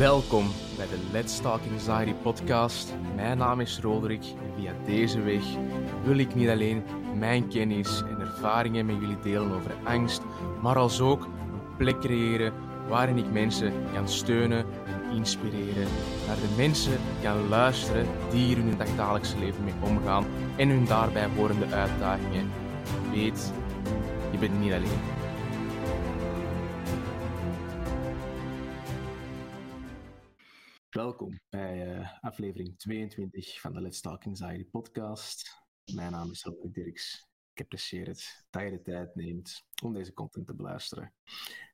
Welkom bij de Let's Talk Anxiety podcast. Mijn naam is Roderick en via deze weg wil ik niet alleen mijn kennis en ervaringen met jullie delen over angst, maar als ook een plek creëren waarin ik mensen kan steunen en inspireren. Naar de mensen kan luisteren die hier in hun dagdagelijkse leven mee omgaan en hun daarbij horende uitdagingen. Weet, je bent niet alleen. Aflevering 22 van de Let's Talk Anxiety podcast. Mijn naam is Robert Dirks. Ik apprecieer het dat je de tijd neemt om deze content te beluisteren.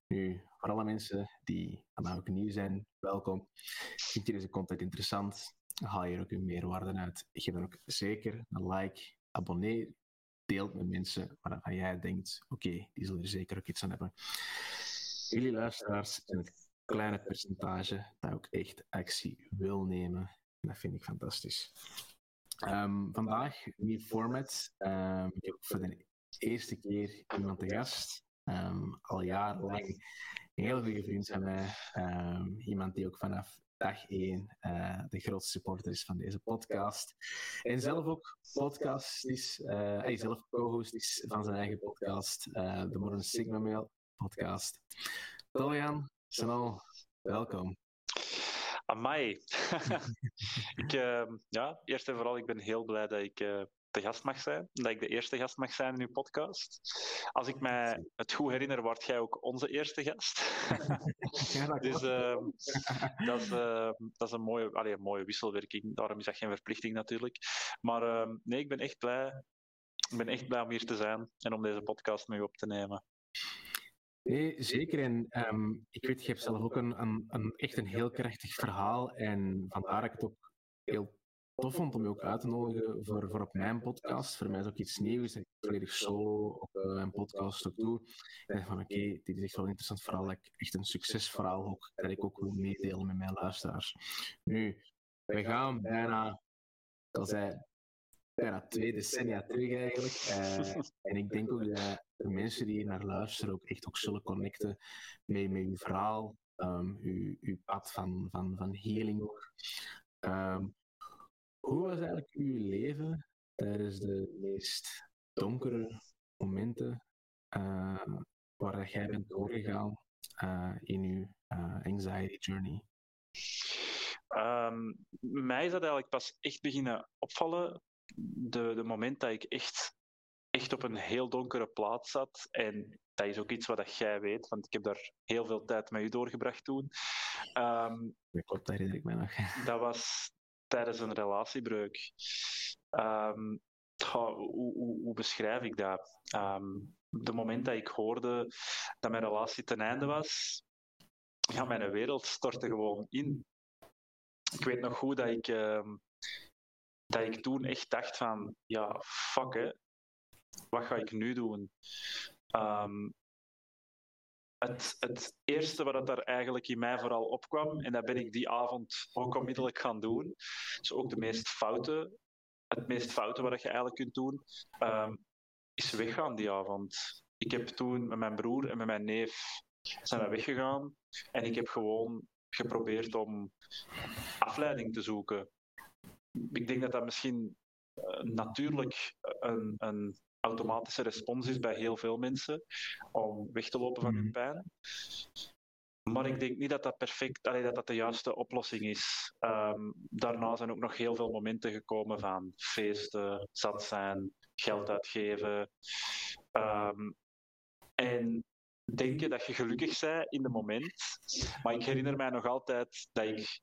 Nu, voor alle mensen die vandaag ook nieuw zijn, welkom. Vind je deze content interessant? Haal je er ook een meerwaarde uit? Geef dan ook zeker een like, abonneer, deel met mensen waarvan jij denkt, oké, die zullen er zeker ook iets aan hebben. Jullie luisteraars zijn het kleine percentage dat ook echt actie wil nemen. En dat vind ik fantastisch. Um, vandaag, nieuw format. Um, ik heb voor de eerste keer iemand te gast. Um, al jarenlang heel goede vriend van mij. iemand die ook vanaf dag één uh, de grootste supporter is van deze podcast. En zelf ook podcast is, uh, hij zelf co-host is van zijn eigen podcast, uh, de Modern Sigma Mail podcast. Dorian, Snel, welkom. Amai. ik, uh, ja, eerst en vooral, ik ben heel blij dat ik uh, de gast mag zijn. Dat ik de eerste gast mag zijn in uw podcast. Als ik mij het goed herinner, wordt jij ook onze eerste gast. dus uh, dat, is, uh, dat is een mooie, allee, een mooie wisselwerking. Daarom is dat geen verplichting natuurlijk. Maar ehm, nee, ik ben echt blij. Ik ben echt blij om hier te zijn en om deze podcast met u op te nemen. Nee, zeker. En ehm, ik weet, je hebt zelf ook een, een, een, echt een heel krachtig verhaal. En vandaar dat ik het ook heel tof vond om je ook uit te nodigen voor, voor op mijn podcast. Voor mij is ook iets nieuws. Ik volledig solo op uh, mijn podcast ook doe. Ik van, oké, dit is echt wel een interessant verhaal. Dat ik echt een succesverhaal ook, dat ik ook wil meedelen met mijn luisteraars. Nu, we gaan bijna, zoals hij bijna twee decennia terug eigenlijk. Uh, en ik denk ook dat de mensen die naar luisteren ook echt ook zullen connecten met, met uw verhaal, um, uw, uw pad van, van, van healing ook. Um, hoe was eigenlijk uw leven tijdens de meest donkere momenten uh, waar jij bent doorgegaan uh, in uw uh, anxiety journey? Um, mij is dat eigenlijk pas echt beginnen opvallen de, de moment dat ik echt, echt op een heel donkere plaats zat. En dat is ook iets wat jij weet, want ik heb daar heel veel tijd met u doorgebracht toen. Um, dat herinner ik mij nog. Dat was tijdens een relatiebreuk. Um, hoe, hoe, hoe, beschrijf ik dat? Um, de moment dat ik hoorde dat mijn relatie ten einde was, ja, mijn wereld stortte gewoon in. Ik weet nog goed dat ik dat ik toen echt dacht van, ja, fuck hè, wat ga ik nu doen? Um, het, het, eerste wat er eigenlijk in mij vooral opkwam, en dat ben ik die avond ook onmiddellijk gaan doen, is ook de meest foute, het meest foute wat je eigenlijk kunt doen, um, is weggaan die avond. Ik heb toen met mijn broer en met mijn neef zijn we weggegaan en ik heb gewoon geprobeerd om afleiding te zoeken ik denk dat dat misschien uh, natuurlijk een, een, automatische respons is bij heel veel mensen om weg te lopen van hun mhm. pijn. Maar ik denk niet dat dat perfect, allee, dat dat de juiste oplossing is. Um, daarna zijn ook nog heel veel momenten gekomen van feesten, zat zijn, geld uitgeven. Um, en denken dat je gelukkig bent in het moment. Maar ik herinner mij nog altijd dat ik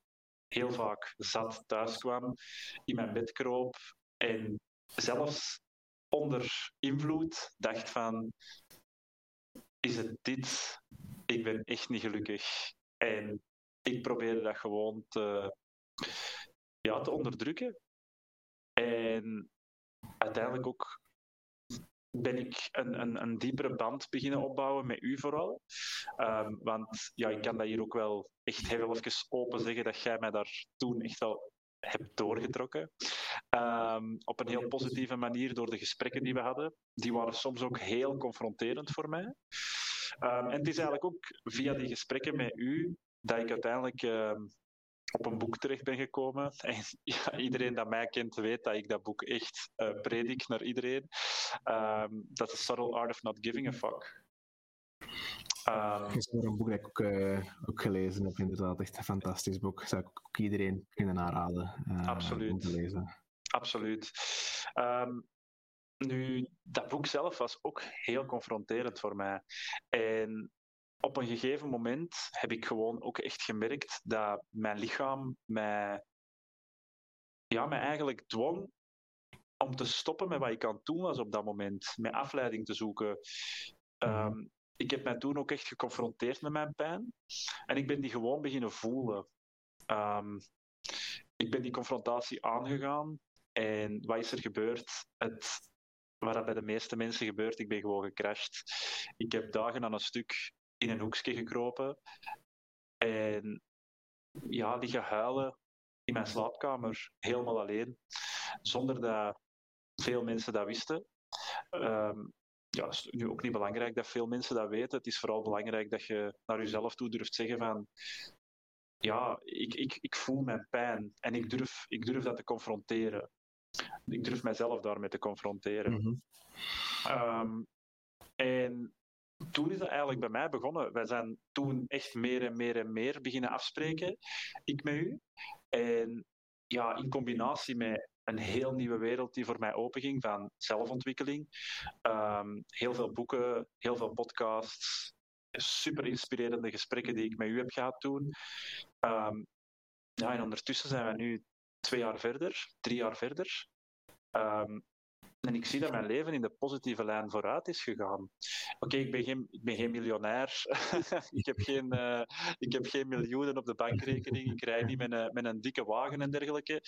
heel vaak zat thuis kwam, in mijn bed kroop en zelfs onder invloed dacht van, is het dit? Ik ben echt niet gelukkig. En ik probeerde dat gewoon te, ja, te onderdrukken. En uiteindelijk ook ben ik een, een, een, diepere band beginnen opbouwen met u vooral. Um, want ja, ik kan dat hier ook wel echt heel even open zeggen dat jij mij daar toen echt wel hebt doorgetrokken. Um, op een heel positieve manier door de gesprekken die we hadden. Die waren soms ook heel confronterend voor mij. Um, en het is eigenlijk ook via die gesprekken met u dat ik uiteindelijk ehm, op een boek terecht ben gekomen. En ja, iedereen dat mij kent weet dat ik dat boek echt uh, predik naar iedereen. Ehm, dat is Subtle Art of Not Giving a Fuck. Um, is een boek dat ik ook, uh, ook, gelezen heb, inderdaad. Echt een fantastisch boek. Dat zou ik ook iedereen kunnen aanraden uh, absoluut. om te lezen. Absoluut. Um, nu, dat boek zelf was ook heel confronterend voor mij. En op een gegeven moment heb ik gewoon ook echt gemerkt dat mijn lichaam mij, ja, mij eigenlijk dwong om te stoppen met wat ik aan het doen was op dat moment. Met afleiding te zoeken. Um, ik heb mij toen ook echt geconfronteerd met mijn pijn. En ik ben die gewoon beginnen voelen. Um, ik ben die confrontatie aangegaan. En wat is er gebeurd? Het, wat dat bij de meeste mensen gebeurt, ik ben gewoon gecrashed. Ik heb dagen aan een stuk in een hoekje gekropen. En ja, die huilen in mijn slaapkamer, helemaal alleen. Zonder dat veel mensen dat wisten. Um, ja, het is nu ook niet belangrijk dat veel mensen dat weten. Het is vooral belangrijk dat je naar jezelf toe durft zeggen van ja, ik, ik, ik voel mijn pijn en ik durf, ik durf dat te confronteren. Ik durf mijzelf daarmee te confronteren. Mm um, en toen is dat eigenlijk bij mij begonnen. Wij zijn toen echt meer en meer en meer beginnen afspreken, ik met u. En ja, in combinatie met een heel nieuwe wereld die voor mij openging van zelfontwikkeling. Um, heel veel boeken, heel veel podcasts, super inspirerende gesprekken die ik met u heb gehad toen. Um, ja, en ondertussen zijn we nu twee jaar verder, drie jaar verder. Um, en ik zie dat mijn leven in de positieve lijn vooruit is gegaan. Oké, ik, ben geen, ik ben geen miljonair. ik, heb geen, uh, ik heb geen miljoenen op de bankrekening. Ik rij niet met een, met een dikke wagen en dergelijke.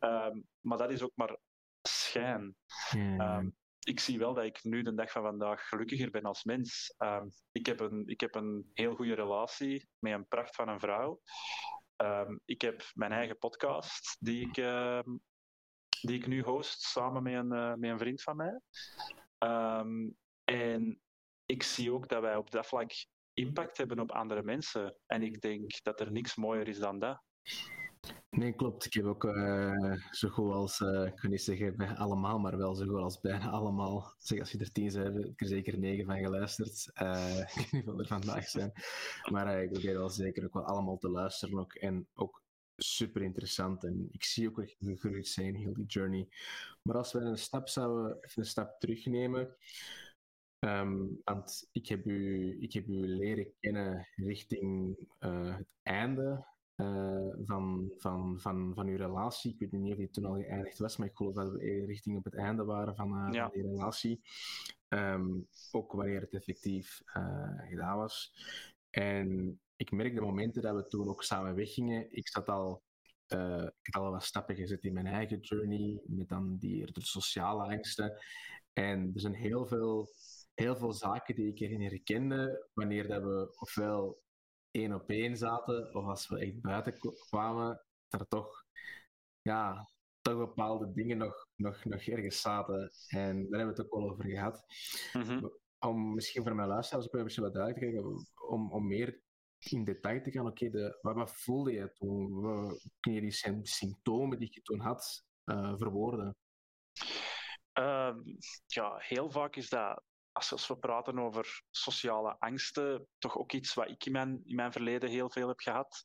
Um, maar dat is ook maar schijn. Um, ik zie wel dat ik nu de dag van vandaag gelukkiger ben als mens. Um, ik, heb een, ik heb een heel goede relatie met een pracht van een vrouw. ik heb mijn eigen podcast die ik die ik nu host samen met een, uh, met een vriend van mij. Um, en ik zie ook dat wij op dat vlak impact hebben op andere mensen. En ik denk dat er niks mooier is dan dat. Nee, klopt. Ik heb ook uh, zo goed als, uh, ik kan niet zeggen bij allemaal, maar wel zo goed als bijna allemaal. Zeg, als je er tien zijn, heb ik er zeker negen van geluisterd. Ik weet niet wat er vandaag zijn. Maar ik probeer wel zeker ook wel allemaal te luisteren. Ook, en ook super interessant. En ik zie ook dat je gegroeid zijn, heel die journey. Maar als we een stap zouden, even een stap terugnemen. Um, want ik heb, u, ik heb u leren kennen richting uh, het einde uh, van, van, van, van uw relatie. Ik weet niet of die toen al geëindigd was, maar ik geloof dat we richting op het einde waren van, uh, ja. van die relatie. Um, ook wanneer het effectief gedaan was. En ik merk de momenten dat we toen ook samen weggingen, ik zat al, uh, ik had al wat stappen gezet in mijn eigen journey, met dan die de sociale angsten. En er zijn heel veel, heel veel zaken die ik erin herkende, wanneer dat we ofwel één op één zaten, of als we echt buiten kwamen, dat er toch, ja, toch bepaalde dingen nog, nog, nog ergens zaten. En daar hebben we het ook al over gehad. Mm -hmm. Om misschien voor mijn luisteraars ook een beetje wat duidelijk te krijgen, om, om meer in detail te gaan. Oké, okay, wat, wat, voelde je toen? kun je die symptomen die je toen had uh, verwoorden? Uh, ja, heel vaak is dat, als we praten over sociale angsten, toch ook iets wat ik in mijn, in mijn verleden heel veel heb gehad.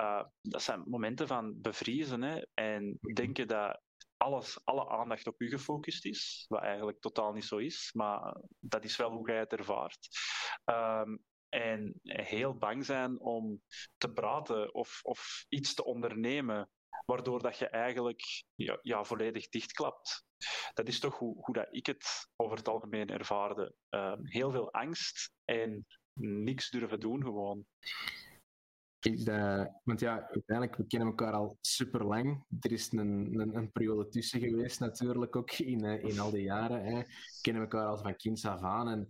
Uh, dat zijn momenten van bevriezen hè, en mhm. denken dat alles, alle aandacht op u gefocust is, wat eigenlijk totaal niet zo is, maar dat is wel hoe jij het ervaart. Uh, en heel bang zijn om te praten of, of iets te ondernemen, waardoor dat je eigenlijk ja, volledig dichtklapt. Dat is toch hoe, hoe dat ik het over het algemeen ervaarde. Uh, heel veel angst en niks durven doen gewoon. Dat, want ja, uiteindelijk, we kennen elkaar al super lang. Er is een, een, een, periode tussen geweest natuurlijk ook in, eh, in al die jaren. Hè. We kennen elkaar al van kind af aan. En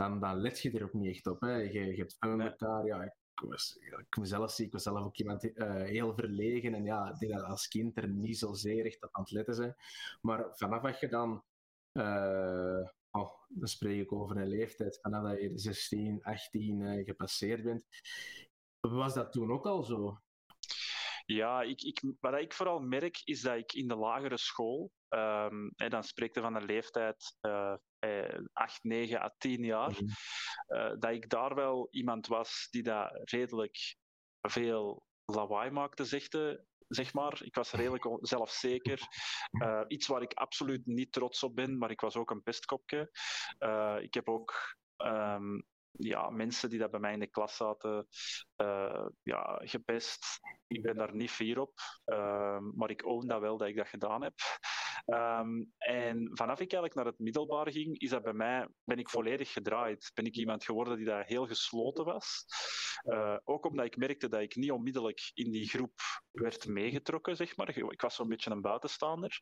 dan, dan let je er ook niet echt op. Hè. Je, je hebt met elkaar, ja, ik, was, ik mezelf zie, ik was zelf ook iemand uh, heel verlegen en ja, ik denk dat als kind er niet zozeer echt aan het letten zijn. Maar vanaf dat je dan, uh, oh, dan spreek ik over een leeftijd, vanaf dat je 16, 18 uh, gepasseerd bent, Was dat toen ook al zo? Ja, ik, ik, wat ik vooral merk is dat ik in de lagere school, um, hè, dan spreekt er van een leeftijd uh, eh, 8, 9 à 10 jaar, mm uh, dat ik daar wel iemand was die dat redelijk veel lawaai maakte, zegde, zeg maar. Ik was redelijk zelfzeker. Uh, iets waar ik absoluut niet trots op ben, maar ik was ook een pestkopje. Uh, ik heb ook um, ja, mensen die dat bij mij in de klas zaten, uh, ja, gepest. Ik ben daar niet fier op, uh, maar ik own dat wel dat ik dat gedaan heb. Um, en vanaf ik eigenlijk naar het middelbaar ging, is dat bij mij, ben ik volledig gedraaid. Ben ik iemand geworden die daar heel gesloten was. Uh, ook omdat ik merkte dat ik niet onmiddellijk in die groep werd meegetrokken, zeg maar. Ik was zo'n beetje een buitenstaander.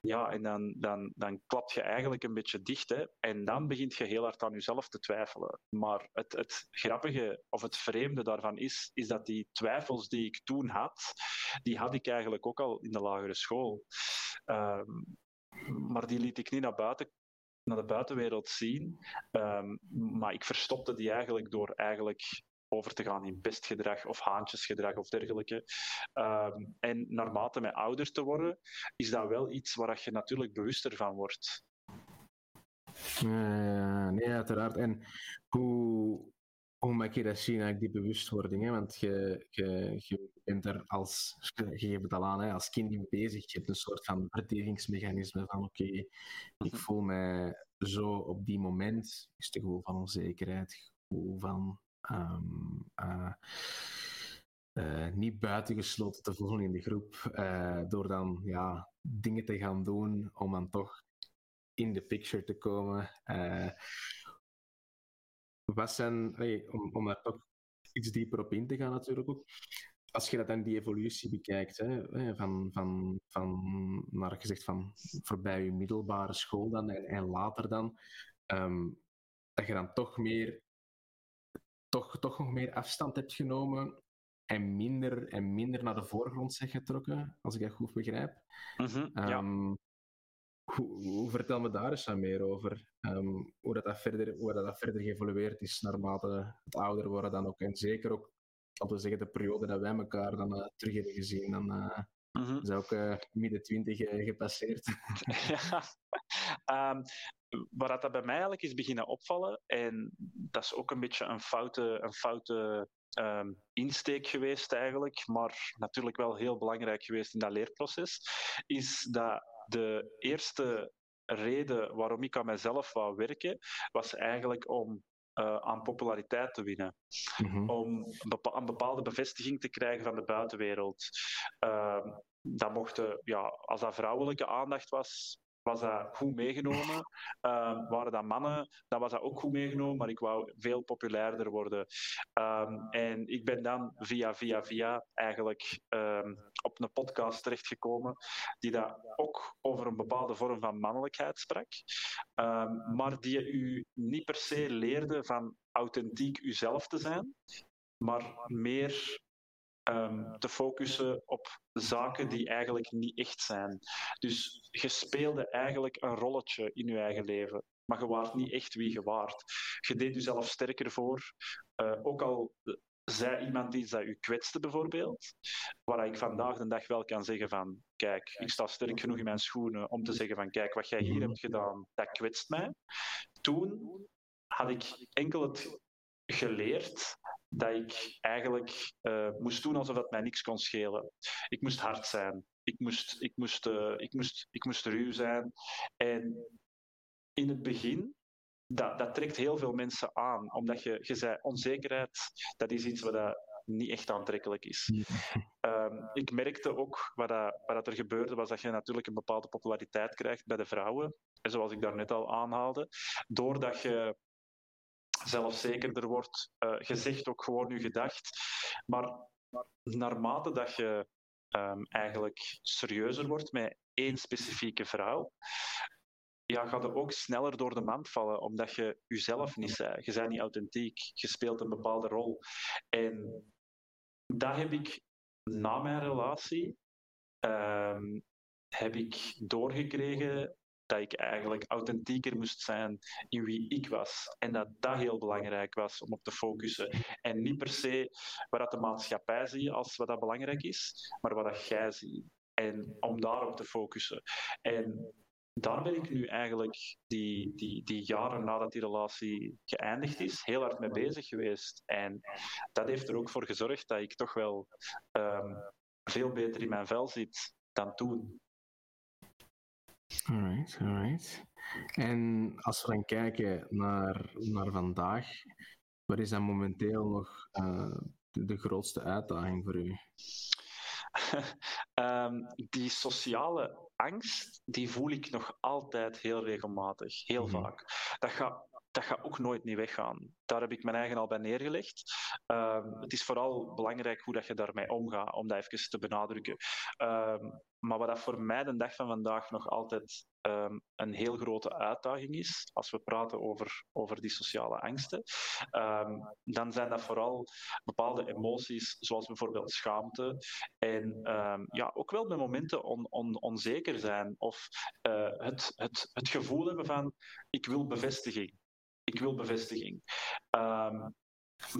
Ja, en dan, dan, dan klap je eigenlijk een beetje dicht. Hè. En dan begint je heel hard aan jezelf te twijfelen. Maar het, het grappige of het vreemde daarvan is, is dat die twijfels die ik toen had, die had ik eigenlijk ook al in de lagere school. Um, maar die liet ik niet naar buiten naar de buitenwereld zien. Um, maar ik verstopte die eigenlijk door eigenlijk over te gaan in pestgedrag of haantjesgedrag of dergelijke. Um, en naarmate met ouder te worden, is dat wel iets waar je natuurlijk bewuster van wordt. Uh, nee, uiteraard. En hoe, hoe maak je dat zien, eigenlijk, die bewustwording? Hè? Want je, je, je bent er als, je geeft het al aan, hè, als kind mee bezig. Je hebt een soort van verdedigingsmechanisme van oké, okay, ik mhm. voel mij zo op die moment. Is het gevoel van onzekerheid, gevoel van um, uh, uh, niet buitengesloten te voelen in de groep. Uh, door dan ja, dingen te gaan doen om dan toch in de picture te komen. Wat zijn, om, om daar toch iets dieper op in te gaan natuurlijk ook. Als je dat dan die evolutie bekijkt, hè, van, van, van, naar gezegd van voorbij je middelbare school dan en, en later dan, um, dat je dan toch meer toch, toch nog meer afstand hebt genomen en minder en minder naar de voorgrond zegt getrokken, als ik dat goed begrijp. Mm -hmm, ja. Hoe, hoe, vertel me daar eens aan meer over. Um, hoe, dat, dat verder, hoe dat, dat verder geëvolueerd is naarmate het ouder worden dan ook. En zeker ook, laten we zeggen, de periode dat wij elkaar dan uh, terug hebben gezien. Dan uh, mm -hmm. is ook uh, midden twintig gepasseerd. ja. um, waar dat bij mij eigenlijk is beginnen opvallen, en dat is ook een beetje een foute, een foute um, insteek geweest eigenlijk, maar natuurlijk wel heel belangrijk geweest in dat leerproces, is dat de eerste reden waarom ik aan mezelf wou werken, was eigenlijk om uh, aan populariteit te winnen. Mm-hmm. Om een bepaalde bevestiging te krijgen van de buitenwereld. Uh, dat mochten, ja, als dat vrouwelijke aandacht was, was dat goed meegenomen. Um, waren dat mannen, dan was dat ook goed meegenomen, maar ik wou veel populairder worden. Um, en ik ben dan via, via, via eigenlijk um, op een podcast terechtgekomen die dat ook over een bepaalde vorm van mannelijkheid sprak, maar die u niet per se leerde van authentiek uzelf te zijn, maar meer um, te focussen op zaken die eigenlijk niet echt zijn. Dus je speelde eigenlijk een rolletje in je eigen leven. Maar je waart niet echt wie je waart. Je deed jezelf sterker voor. Uh, ook al zei iemand iets dat u kwetste bijvoorbeeld, waar ik vandaag de dag wel kan zeggen van, kijk, ik sta sterk genoeg in mijn schoenen om te zeggen van, kijk, wat jij hier hebt gedaan, dat kwetst mij. Toen had ik enkel het geleerd dat ik eigenlijk uh, moest doen alsof het mij niks kon schelen. Ik moest hard zijn. Ik moest, ik moest, uh, ik moest, ik moest ruw zijn. En in het begin, dat, dat trekt heel veel mensen aan. Omdat je, je zei, onzekerheid, dat is iets wat dat niet echt aantrekkelijk is. Um, ik merkte ook, wat, dat, wat dat er gebeurde, was dat je natuurlijk een bepaalde populariteit krijgt bij de vrouwen. En zoals ik daarnet al aanhaalde. Doordat je zelfzekerder wordt, uh, gezegd ook gewoon nu gedacht. Maar naarmate dat je um, eigenlijk serieuzer wordt met één specifieke vrouw, ja, gaat er ook sneller door de mand vallen, omdat je jezelf niet zei. Je bent niet authentiek, je speelt een bepaalde rol. En dat heb ik na mijn relatie um, heb ik doorgekregen dat ik eigenlijk authentieker moest zijn in wie ik was. En dat dat heel belangrijk was om op te focussen. En niet per se wat dat de maatschappij ziet als wat dat belangrijk is, maar wat dat jij ziet. En om daarop te focussen. En daar ben ik nu eigenlijk die, die, die jaren nadat die relatie geëindigd is, heel hard mee bezig geweest. En dat heeft er ook voor gezorgd dat ik toch wel um, veel beter in mijn vel zit dan toen. Alright, alright. En als we dan kijken naar, naar vandaag, wat is dan momenteel nog uh, de, de grootste uitdaging voor u? um, die sociale angst, die voel ik nog altijd heel regelmatig, heel mm -hmm. vaak. Dat gaat dat gaat ook nooit niet weggaan. Daar heb ik mijn eigen al bij neergelegd. Um, het is vooral belangrijk hoe dat je daarmee omgaat, om dat even te benadrukken. Um, maar wat dat voor mij de dag van vandaag nog altijd um, een heel grote uitdaging is, als we praten over, over die sociale angsten, dan zijn dat vooral bepaalde emoties, zoals bijvoorbeeld schaamte. En ja, ook wel bij momenten on, on, onzeker zijn of uh, het, het, het gevoel hebben van ik wil bevestiging ik wil bevestiging. Um,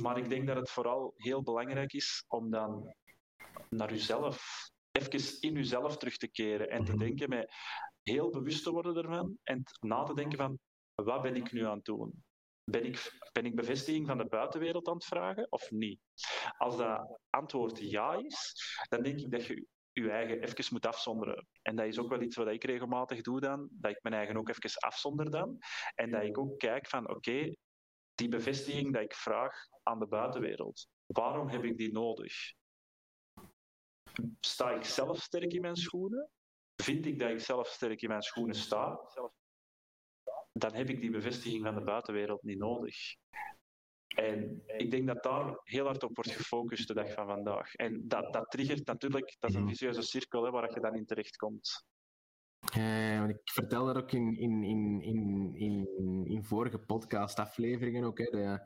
maar ik denk dat het vooral heel belangrijk is om dan naar uzelf, even in uzelf terug te keren en te mhm. denken met heel bewust te worden ervan en na te denken van wat ben ik nu aan het doen? Ben ik, ben ik bevestiging van de buitenwereld aan het vragen of niet? Als dat antwoord ja is, dan denk ik dat je je eigen even moet afzonderen. En dat is ook wel iets wat ik regelmatig doe dan, dat ik mijn eigen ook even afzonder dan. En dat ik ook kijk van, oké, die bevestiging dat ik vraag aan de buitenwereld, waarom heb ik die nodig? Sta ik zelf sterk in mijn schoenen? Vind ik dat ik zelf sterk in mijn schoenen sta? Dan heb ik die bevestiging van de buitenwereld niet nodig. En ik denk dat daar heel hard op wordt gefocust de dag van vandaag. En dat, dat triggert natuurlijk, dat is een mhm. vicieuze cirkel hè, waar je dan in terechtkomt. Uh, ik vertel dat ook in, in, in, in, in, in vorige podcastafleveringen ook. Hè, de,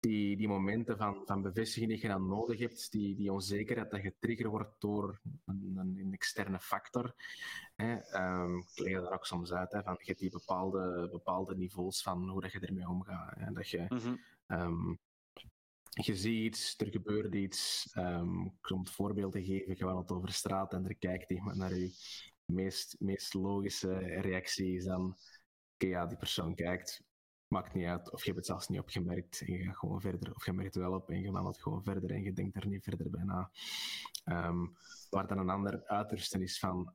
die, die momenten van, van bevestiging die je dan nodig hebt, die, die onzekerheid dat getriggerd wordt door een, een externe factor. Hè. Um, ik leg daar ook soms uit, hè, van je hebt die bepaalde, bepaalde niveaus van hoe dat je ermee omgaat. Hè. Dat je, mm -hmm. Um, je ziet iets, er gebeurt iets. Um, het voorbeeld te geven, je wandelt over straat en er kijkt iemand naar je. meest, meest logische reactie is dan, ja, die persoon kijkt, maakt niet uit. Of je hebt het zelfs niet opgemerkt en je gaat gewoon verder. Of je merkt het wel op en je wandelt gewoon verder en je denkt er niet verder bij na. Um, waar dan een ander uiterste is van,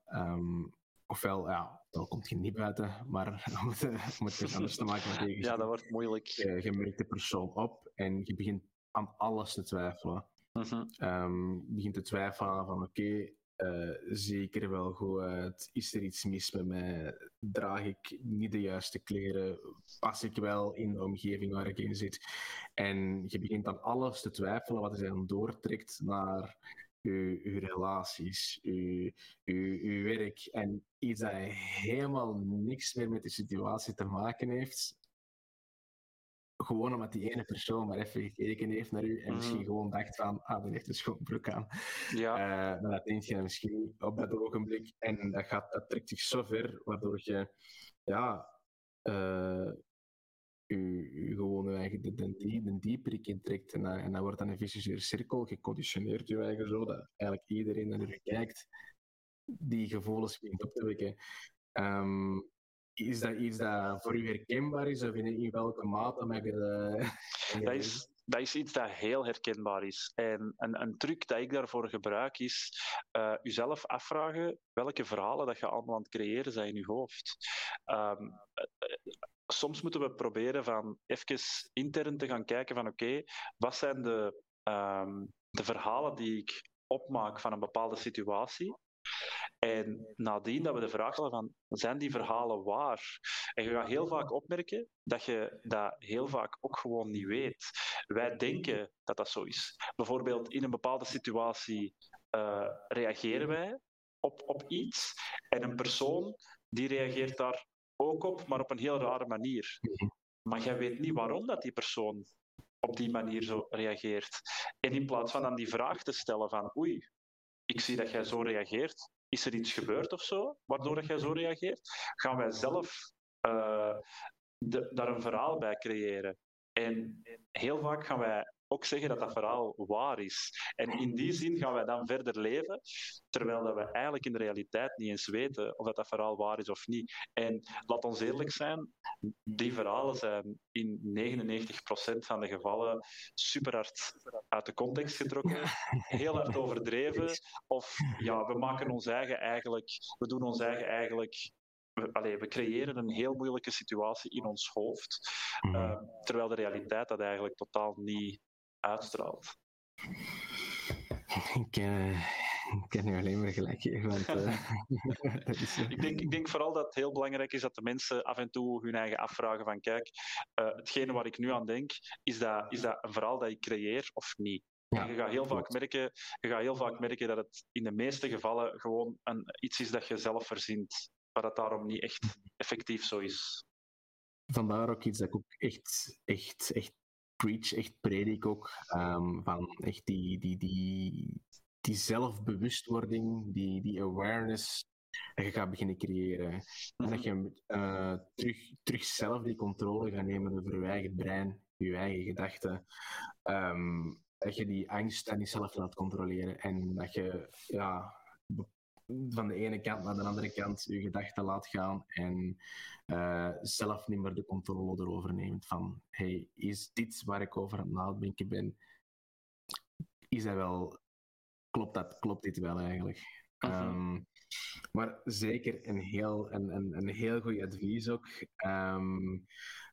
ofwel, ja, dan komt je niet buiten, maar om het, om het anders te maken tegen Ja, dat wordt moeilijk. Je, je merkt de persoon op en je begint aan alles te twijfelen. Uh -huh. um, je begint te twijfelen van, oké, okay, uh, zeker wel goed uit. Is er iets mis met mij? Draag ik niet de juiste kleren? Pas ik wel in de omgeving waar ik in zit? En je begint aan alles te twijfelen wat er dan doortrekt naar je, je relaties, je, je, je werk. En iets dat helemaal niks meer met de situatie te maken heeft, gewoon omdat die ene persoon maar even gekeken heeft naar u en mm. misschien gewoon dacht van, ah, die heeft een schoonbroek aan. Ja. Uh, dan denk je misschien op dat ogenblik en dat, gaat, dat trekt zich zo ver, waardoor je, ja, uh, je, gewoon de, de, de dieperik intrekt en, en dat wordt dan een vicieuze cirkel, geconditioneerd je eigen zo, dat eigenlijk iedereen naar je kijkt, die gevoelens begint op te wekken. Um, is dat iets dat voor u herkenbaar is of in, in welke mate mag je dat is, dat is iets dat heel herkenbaar is. En een, een truc dat ik daarvoor gebruik is uh, uzelf afvragen welke verhalen dat je allemaal aan het creëren zijn in je hoofd. Um, soms moeten we proberen van even intern te gaan kijken van oké, wat zijn de, um, de verhalen die ik opmaak van een bepaalde situatie en nadien dat we de vraag stellen van, zijn die verhalen waar? En je gaat heel vaak opmerken dat je dat heel vaak ook gewoon niet weet. Wij denken dat dat zo is. Bijvoorbeeld in een bepaalde situatie uh, reageren wij op, op iets en een persoon die reageert daar ook op, maar op een heel rare manier. Maar jij weet niet waarom dat die persoon op die manier zo reageert. En in plaats van dan die vraag te stellen van oei, ik zie dat jij zo reageert, is er iets gebeurd of zo, waardoor dat jij zo reageert? Gaan wij zelf uh, de, daar een verhaal bij creëren? En heel vaak gaan wij ook zeggen dat dat verhaal waar is. En in die zin gaan wij dan verder leven, terwijl dat we eigenlijk in de realiteit niet eens weten of dat, dat verhaal waar is of niet. En laat ons eerlijk zijn, die verhalen zijn in 99% van de gevallen super hard uit de context getrokken, heel hard overdreven, of ja, we maken ons eigen eigenlijk, we doen ons eigen eigenlijk we, we creëren een heel moeilijke situatie in ons hoofd, uh, terwijl de realiteit dat eigenlijk totaal niet uitstraalt. Ik, uh, ik nu alleen maar gelijk. Want, uh, is, ik, denk, ik denk vooral dat het heel belangrijk is dat de mensen af en toe hun eigen afvragen van kijk, uh, hetgene waar ik nu aan denk, is dat, is dat een verhaal dat ik creëer of niet? Ja, je, gaat heel vaak merken, je gaat heel vaak merken dat het in de meeste gevallen gewoon een, iets is dat je zelf verzint, maar dat daarom niet echt effectief zo is. Vandaar ook iets dat ik ook echt, echt, echt preach, echt predik ook. Um, van echt die, die, die, die zelfbewustwording, die, die awareness dat je gaat beginnen creëren. En dat je uh, terug, terug zelf die controle gaat nemen over je eigen brein, je eigen gedachten. Um, dat je die angst aan jezelf laat controleren. En dat je ja, van de ene kant naar de andere kant je gedachten laat gaan en uh, zelf niet meer de controle erover neemt van hey, is dit waar ik over aan het nadenken ben? Is dat wel... Klopt, dat, klopt dit wel eigenlijk? Um, maar zeker een heel, een, een, een heel goed advies ook. Um,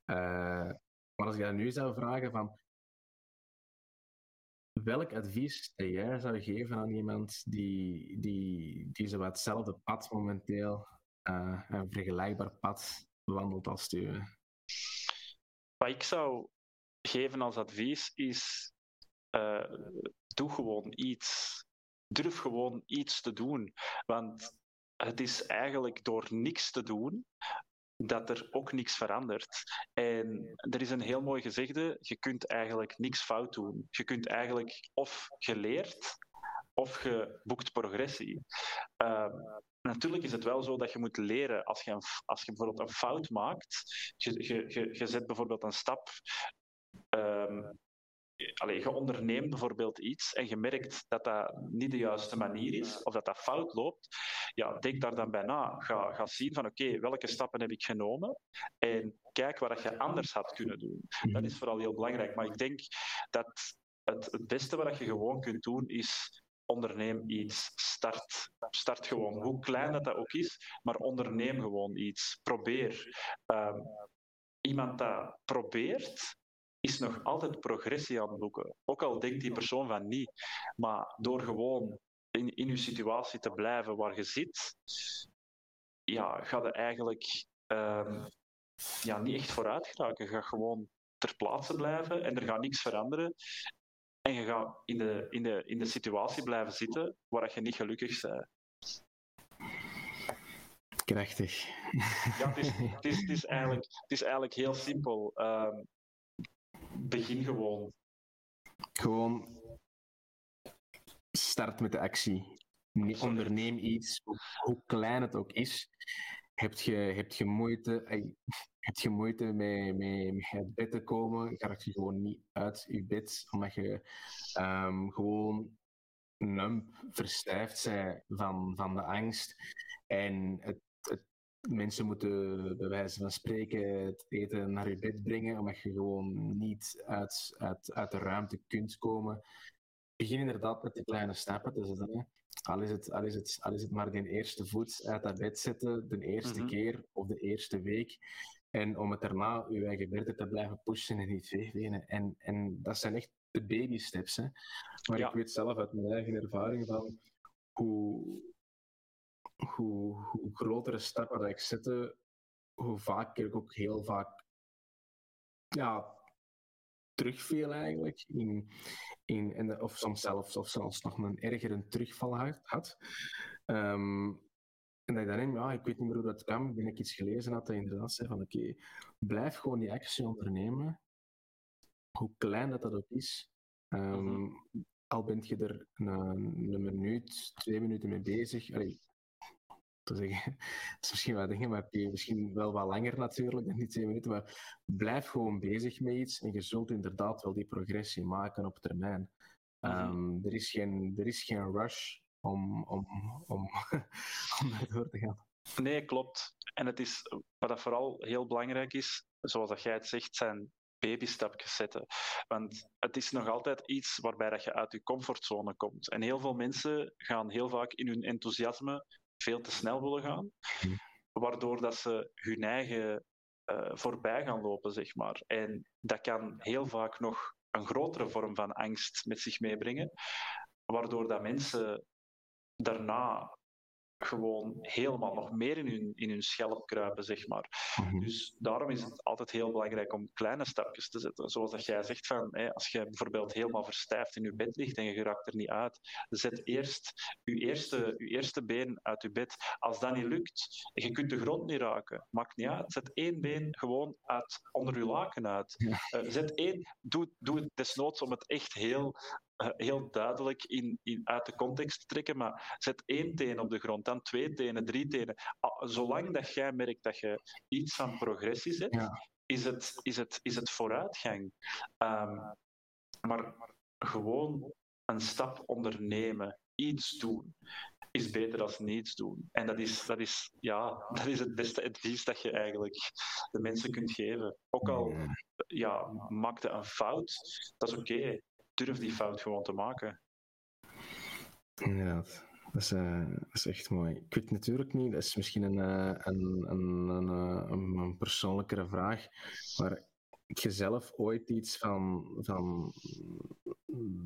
uh, maar als je nu zou vragen van welk advies dat jij zou geven aan iemand die, die, die hetzelfde pad momenteel, uh, een vergelijkbaar pad, wandelt als u? Wat ik zou geven als advies is: uh, doe gewoon iets. Durf gewoon iets te doen. Want het is eigenlijk door niks te doen dat er ook niks verandert. En er is een heel mooi gezegde: je kunt eigenlijk niks fout doen. Je kunt eigenlijk of geleerd of je boekt progressie. Uh, natuurlijk is het wel zo dat je moet leren als je, als je bijvoorbeeld een fout maakt. Je, je, je, zet bijvoorbeeld een stap. Um, Allee, je onderneemt bijvoorbeeld iets en je merkt dat dat niet de juiste manier is of dat dat fout loopt, ja, denk daar dan bij na. Ga, ga zien van oké, welke stappen heb ik genomen en kijk wat je anders had kunnen doen. Dat is vooral heel belangrijk. Maar ik denk dat het, het beste wat je gewoon kunt doen is onderneem iets. Start. Start gewoon. Hoe klein dat, dat ook is, maar onderneem gewoon iets. Probeer. Um, iemand dat probeert, is nog altijd progressie aan het boeken. Ook al denkt die persoon van niet. Maar door gewoon in, in je situatie te blijven waar je zit, ja, ga je eigenlijk um, ja, niet echt vooruit geraken. Je gaat gewoon ter plaatse blijven en er gaat niks veranderen. En je gaat in de, in de, in de situatie blijven zitten waar je niet gelukkig bent. Krachtig. Ja, het is, het is, het is, eigenlijk, het is eigenlijk heel simpel. Um, begin gewoon. Gewoon start met de actie. Onderneem iets, hoe klein het ook is. Heb je, heb je moeite, heb je moeite met, met, met uit bed te komen, ga je gewoon niet uit je bed, omdat je um, gewoon numb, verstijfd bent van, van de angst. En het, mensen moeten bij wijze van spreken het eten naar je bed brengen, omdat je gewoon niet uit, uit, uit de ruimte kunt komen begin inderdaad met die kleine stappen te zetten. Al is, het, al, is het, al is het maar de eerste voet uit dat bed zetten, de eerste mhm. keer of de eerste week. En om het daarna je eigen verder te blijven pushen en niet wegwenen. En, en dat zijn echt de baby steps. Hè. Maar ik weet zelf uit mijn eigen ervaring van hoe, hoe, hoe grotere stappen dat ik zette, hoe vaak ik ook heel vaak ja, terugviel eigenlijk. In, in, in, of soms zelfs, of zelfs nog een ergere terugval had. Um, en dat ik dan ja, ik weet niet meer hoe dat kan. Ben ik iets gelezen had dat inderdaad zei van oké, blijf gewoon die actie ondernemen. Hoe klein dat dat ook is. Um, Al bent je er een, een, minuut, twee minuten mee bezig. Allee, te zeggen. Dat is misschien wat dingen, maar misschien wel wat langer natuurlijk dan die twee minuten. Maar blijf gewoon bezig met iets en je zult inderdaad wel die progressie maken op termijn. Mhm. Ehm, er, is geen, er is geen rush om, om, om, om door te gaan. Nee, klopt. En het is, wat dat vooral heel belangrijk is, zoals dat jij het zegt, zijn babystapjes zetten. Want het is nog altijd iets waarbij dat je uit je comfortzone komt. En heel veel mensen gaan heel vaak in hun enthousiasme veel te snel willen gaan, waardoor dat ze hun eigen uh, voorbij gaan lopen, zeg maar. En dat kan heel vaak nog een grotere vorm van angst met zich meebrengen, waardoor dat mensen daarna gewoon helemaal nog meer in hun, in hun schelp kruipen, zeg maar. Mhm. Dus daarom is het altijd heel belangrijk om kleine stapjes te zetten. Zoals dat jij zegt, van, hè, als je bijvoorbeeld helemaal verstijfd in je bed ligt en je raakt er niet uit, zet eerst je eerste, je eerste been uit je bed. Als dat niet lukt, je kunt de grond niet raken, maakt niet uit. Zet één been gewoon uit, onder je laken uit. Uh, zet één, doe, doe het desnoods om het echt heel eh, heel duidelijk in, in, uit de context trekken, maar zet één teen op de grond, dan twee tenen, drie tenen. Ah, zolang dat jij merkt dat je iets van progressie zet, is, het, is, het, is het vooruitgang. Um, maar gewoon een stap ondernemen, iets doen, is beter dan niets doen. En dat is, dat is, ja, dat is het beste advies dat je eigenlijk de mensen kunt geven. Ook al ja, maakte een fout, dat is oké durf die fout gewoon te maken. Inderdaad. Dat is, uh, dat is echt mooi. Ik weet natuurlijk niet, dat is misschien een, uh, een, een, een, eh, een, persoonlijkere vraag, maar heb je zelf ooit iets van, van,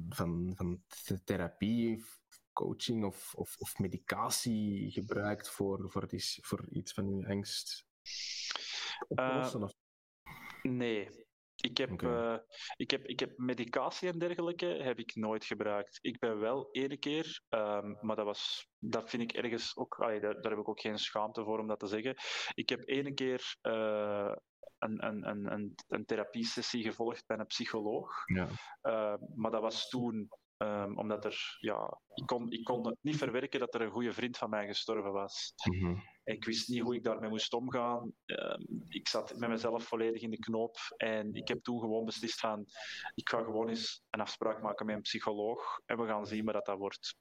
van, van therapie, coaching of, of, of medicatie gebruikt voor, voor, die, voor iets van je angst? Oplossen, nee, ik heb, uh, ik, heb, ik heb medicatie en dergelijke heb ik nooit gebruikt. Ik ben wel ene keer, um, maar dat, was, dat vind ik ergens ook, allee, daar, daar, heb ik ook geen schaamte voor om dat te zeggen. Ik heb ene keer uh, een, een, een, een, een therapiesessie gevolgd bij een psycholoog. Ja. Uh, maar dat was toen Um, omdat er, ja, ik kon, ik kon het niet verwerken dat er een goede vriend van mij gestorven was. Mm Ik wist niet hoe ik daarmee moest omgaan. Um, ik zat met mezelf volledig in de knoop. En ik heb toen gewoon beslist van, ik ga gewoon eens een afspraak maken met een psycholoog. En we gaan zien wat dat, dat wordt.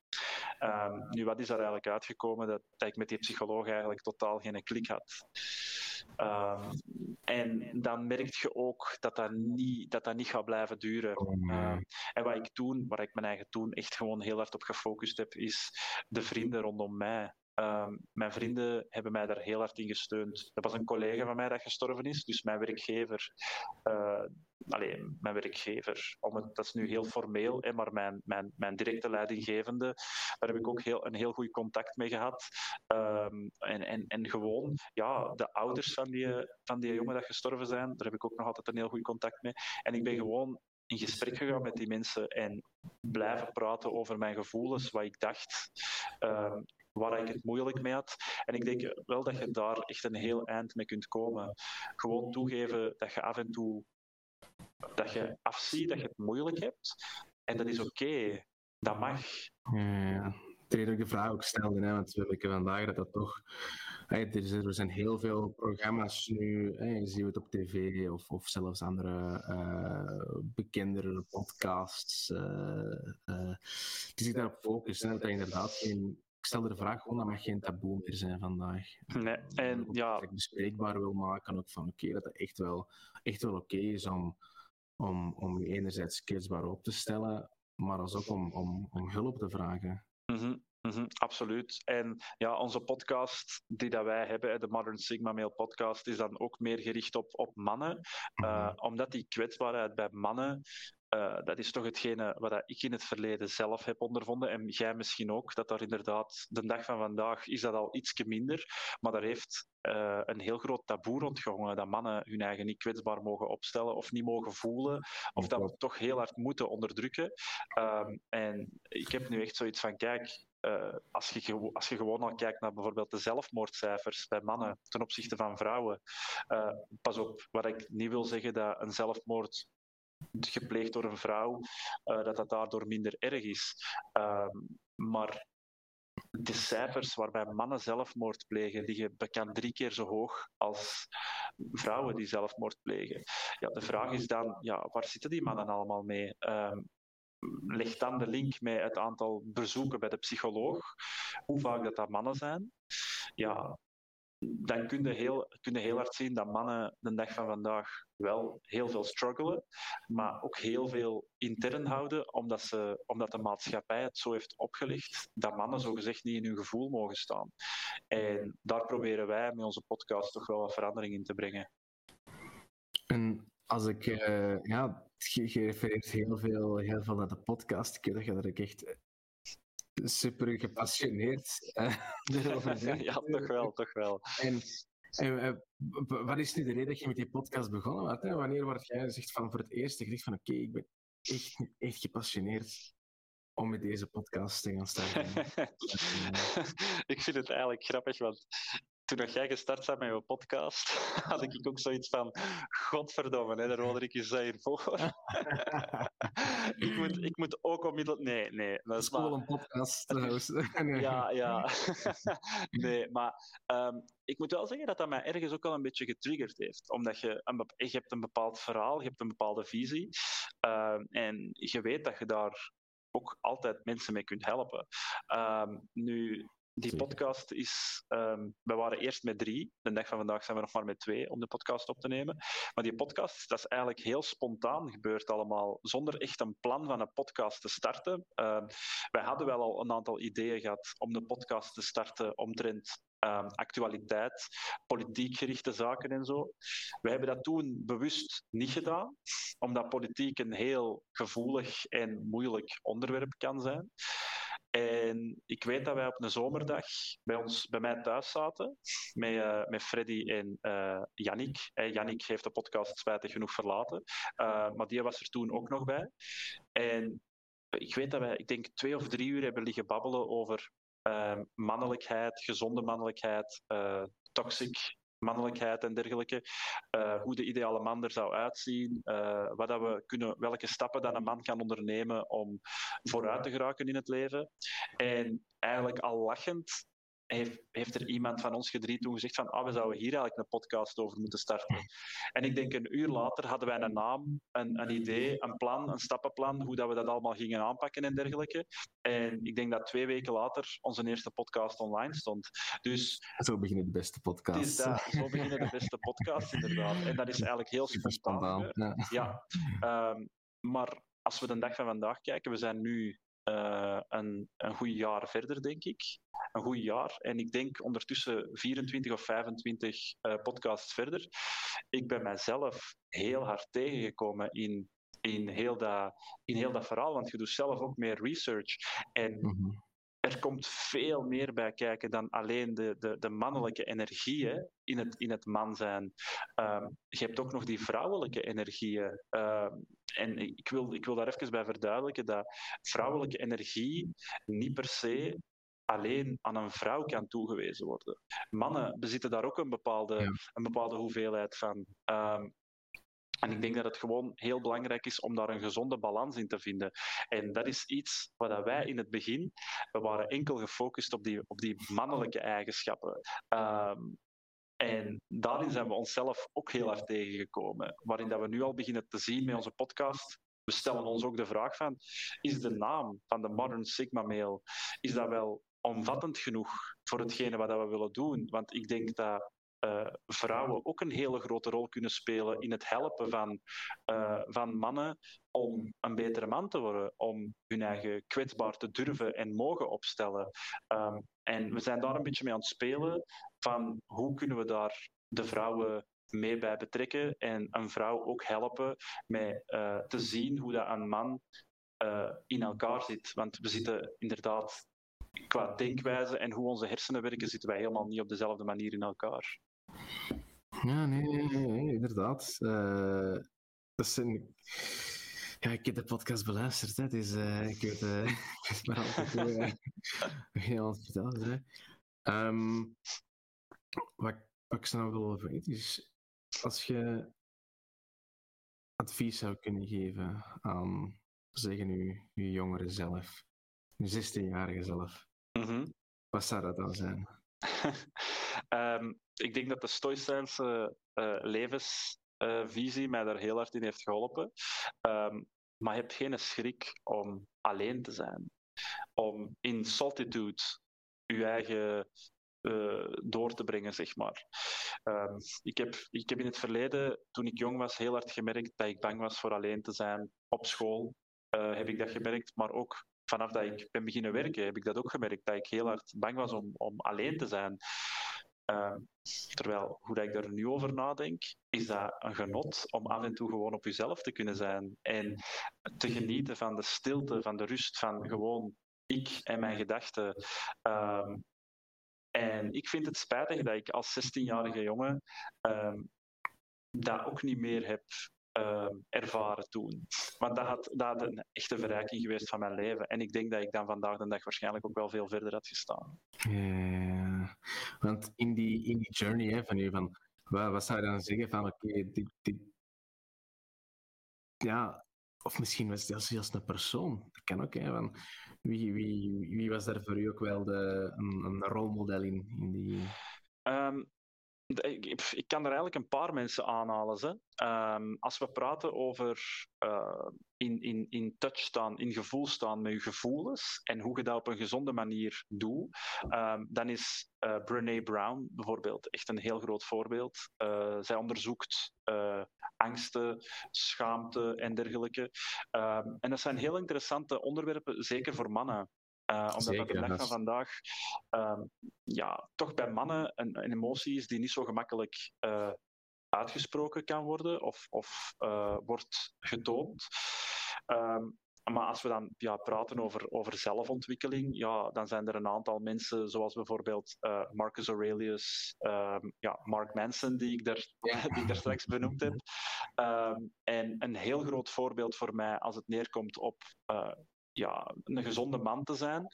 Um, nu, wat is daar eigenlijk uitgekomen? Dat, dat ik met die psycholoog eigenlijk totaal geen klik had. Um, en dan merk je ook dat dat niet, dat dat niet gaat blijven duren. Uh, en wat ik toen, waar ik mijn eigen toen echt gewoon heel hard op gefocust heb, is de vrienden rondom mij. Um, mijn vrienden hebben mij daar heel hard in gesteund. Er was een collega van mij dat gestorven is, dus mijn werkgever, uh, alleen mijn werkgever, om het, dat is nu heel formeel, hè, maar mijn, mijn, mijn directe leidinggevende, daar heb ik ook heel, een heel goed contact mee gehad. Um, en, en, en gewoon, ja, de ouders van die, van die jongen dat gestorven zijn, daar heb ik ook nog altijd een heel goed contact mee. En ik ben gewoon in gesprek gegaan met die mensen en blijven praten over mijn gevoelens, wat ik dacht. Um, waar ik het moeilijk mee had. En ik denk wel dat je daar echt een heel eind mee kunt komen. Gewoon toegeven dat je af en toe dat je afziet dat je het moeilijk hebt. En dat is oké. Dat mag. Ja, de vraag ook stelde, hè, want we weten vandaag dat dat toch... er zijn heel veel programma's nu, je ziet het op tv of, of zelfs andere uh, bekendere podcasts, die zich daarop focussen. Dat inderdaad geen ik stel de vraag gewoon, dat mag geen taboe meer zijn vandaag. Nee, en ja... Dat ik bespreekbaar wil maken, ook van oké, dat het echt wel, echt wel oké is om, om, om je enerzijds kwetsbaar op te stellen, maar als ook om, om, om hulp te vragen. Mm -hmm, absoluut. En ja, onze podcast die dat wij hebben, de Modern Sigma Male podcast, is dan ook meer gericht op, op mannen. Uh, omdat die kwetsbaarheid bij mannen uh, dat is toch hetgene wat ik in het verleden zelf heb ondervonden. En jij misschien ook, dat daar inderdaad, de dag van vandaag is dat al iets minder. Maar daar heeft uh, een heel groot taboe rondgehangen dat mannen hun eigen niet kwetsbaar mogen opstellen of niet mogen voelen. Of dat we toch heel hard moeten onderdrukken. Um, en ik heb nu echt zoiets van, kijk, uh, als, je, als je gewoon al kijkt naar bijvoorbeeld de zelfmoordcijfers bij mannen ten opzichte van vrouwen. Uh, pas op, wat ik niet wil zeggen dat een zelfmoord gepleegd door een vrouw, uh, dat dat daardoor minder erg is. Uh, maar de cijfers waarbij mannen zelfmoord plegen, die bekend drie keer zo hoog als vrouwen die zelfmoord plegen. Ja, de vraag is dan, ja, waar zitten die mannen allemaal mee? Um, leg dan de link met het aantal bezoeken bij de psycholoog, hoe vaak dat dat mannen zijn. Ja, dan kun je, heel, kun je heel hard zien dat mannen de dag van vandaag wel heel veel struggelen, maar ook heel veel intern houden, omdat, ze, omdat de maatschappij het zo heeft opgelegd dat mannen zogezegd niet in hun gevoel mogen staan. En daar proberen wij met onze podcast toch wel wat verandering in te brengen. En als ik, uh, ja, je, refereert heel veel, heel veel naar de podcast. Ik weet dat je er echt super gepassioneerd uh, ja, toch wel, toch wel. En, en uh, wat is nu de reden dat je met die podcast begonnen bent? Hè? Wanneer word jij zegt van voor het eerst gezegd van oké, ik ben echt, echt gepassioneerd om met deze podcast te gaan starten? ik vind het eigenlijk grappig, want toen jij gestart bent met je podcast, had ik ook zoiets van: Godverdomme, hè, de Roderick is hiervoor. ik, moet, ik moet ook onmiddellijk. Nee, nee. Dat is wel een podcast trouwens. ja, ja. nee, maar um, ik moet wel zeggen dat dat mij ergens ook wel een beetje getriggerd heeft. Omdat je, een, je hebt een bepaald verhaal, je hebt een bepaalde visie. Um, en je weet dat je daar ook altijd mensen mee kunt helpen. Um, nu, die podcast is. Um, we waren eerst met drie. De dag van vandaag zijn we nog maar met twee om de podcast op te nemen. Maar die podcast, dat is eigenlijk heel spontaan gebeurd allemaal. Zonder echt een plan van een podcast te starten. Uh, wij hadden wel al een aantal ideeën gehad om de podcast te starten omtrent um, actualiteit, politiek gerichte zaken en zo. We hebben dat toen bewust niet gedaan, omdat politiek een heel gevoelig en moeilijk onderwerp kan zijn. En ik weet dat wij op een zomerdag bij, ons, bij mij thuis zaten met, uh, met Freddy en uh, Yannick. Hey, Yannick heeft de podcast spijtig genoeg verlaten, uh, maar die was er toen ook nog bij. En ik weet dat wij, ik denk, twee of drie uur hebben liggen babbelen over mannelijkheid, gezonde mannelijkheid, toxic mannelijkheid en dergelijke. Uh, hoe de ideale man er zou uitzien. Uh, wat dat we kunnen, welke stappen dat een man kan ondernemen om vooruit te geraken in het leven. En eigenlijk al lachend heeft, heeft er iemand van ons gedrie toen gezegd van ah, we zouden hier eigenlijk een podcast over moeten starten. En ik denk een uur later hadden wij een naam, een, een idee, een plan, een stappenplan, hoe dat we dat allemaal gingen aanpakken en dergelijke. En ik denk dat twee weken later onze eerste podcast online stond. Dus, zo beginnen de beste podcasts. Dat, zo beginnen de beste podcasts, inderdaad. En dat is eigenlijk heel spontaan. Ja. ja. Um, maar als we de dag van vandaag kijken, we zijn nu uh, een, een goed jaar verder, denk ik. Een goed jaar. En ik denk ondertussen 24 of 25 uh, podcasts verder. Ik ben mijzelf heel hard tegengekomen in, in, heel dat, in heel dat verhaal, want je doet zelf ook meer research. En mm -hmm er komt veel meer bij kijken dan alleen de, de, de mannelijke energieën in het, in het man zijn. Um, je hebt ook nog die vrouwelijke energieën. Um, en ik wil, ik wil daar even bij verduidelijken dat vrouwelijke energie niet per se alleen aan een vrouw kan toegewezen worden. Mannen bezitten daar ook een bepaalde, een bepaalde hoeveelheid van. Um, en ik denk dat het gewoon heel belangrijk is om daar een gezonde balans in te vinden. En dat is iets wat wij in het begin, we waren enkel gefocust op die, op die mannelijke eigenschappen. Um, en daarin zijn we onszelf ook heel erg tegengekomen. Waarin dat we nu al beginnen te zien met onze podcast. We stellen ons ook de vraag van, is de naam van de Modern Sigma Male, is dat wel omvattend genoeg voor hetgene wat we willen doen? Want ik denk dat uh, vrouwen ook een hele grote rol kunnen spelen in het helpen van, uh, van mannen om een betere man te worden, om hun eigen kwetsbaar te durven en mogen opstellen. Um, en we zijn daar een beetje mee aan het spelen van hoe kunnen we daar de vrouwen mee bij betrekken en een vrouw ook helpen met uh, te zien hoe dat een man in elkaar zit. Want we zitten inderdaad qua denkwijze en hoe onze hersenen werken, zitten wij helemaal niet op dezelfde manier in elkaar. Ja, nee, nee, nee inderdaad. Uh, dat zijn... Ja, ik heb de podcast beluisterd, hè, dus uh, ik weet, uh, weet maar altijd hoe alles vertellen. Um, wat, wat ik zou wil weten is, als je advies zou kunnen geven aan, zeggen nu, je jongere zelf, je 16-jarige zelf, mm -hmm. Wat zou dat dan zijn? um, ik denk dat de Stoïcijnse uh, levensvisie mij daar heel hard in heeft geholpen. Um, maar heb geen schrik om alleen te zijn. Om in solitude je eigen uh, door te brengen, zeg maar. Um, ik, heb, ik heb in het verleden, toen ik jong was, heel hard gemerkt dat ik bang was voor alleen te zijn. Op school uh, heb ik dat gemerkt, maar ook vanaf dat ik ben beginnen werken, heb ik dat ook gemerkt, dat ik heel hard bang was om, om alleen te zijn. Uh, terwijl, hoe dat ik daar nu over nadenk, is dat een genot om af en toe gewoon op jezelf te kunnen zijn en te genieten van de stilte, van de rust, van gewoon ik en mijn gedachten. Uh, en ik vind het spijtig dat ik als 16-jarige jongen uh, dat ook niet meer heb uh, ervaren toen. Want dat had, dat had een echte verrijking geweest van mijn leven. En ik denk dat ik dan vandaag de dag waarschijnlijk ook wel veel verder had gestaan. Ja, want in die, in die journey hè, van je, van, wat, wat zou je dan zeggen van, oké, okay, dit, dit, ja, of misschien was het zelfs een persoon. Dat kan ook, hè, van, wie, wie, wie was daar voor u ook wel de, een, een rolmodel in, in die... Um, ik, kan er eigenlijk een paar mensen aanhalen. Um, als we praten over uh, in, in, in touch staan, in gevoel staan met je gevoelens en hoe je dat op een gezonde manier doet, um, dan is uh, Brene Brown bijvoorbeeld echt een heel groot voorbeeld. Uh, zij onderzoekt angsten, schaamte en dergelijke. Um, en dat zijn heel interessante onderwerpen, zeker voor mannen. Uh, omdat Zeker, dat de dag van vandaag uh, ja, toch bij mannen een, een, emotie is die niet zo gemakkelijk uh, uitgesproken kan worden of, of uh, wordt getoond. Um, maar als we dan ja, praten over, over zelfontwikkeling, ja, dan zijn er een aantal mensen, zoals bijvoorbeeld uh, Marcus Aurelius, um, ja, Mark Manson, die ik daar, die ik daar straks benoemd heb. Um, en een heel groot voorbeeld voor mij als het neerkomt op uh, ja, een gezonde man te zijn,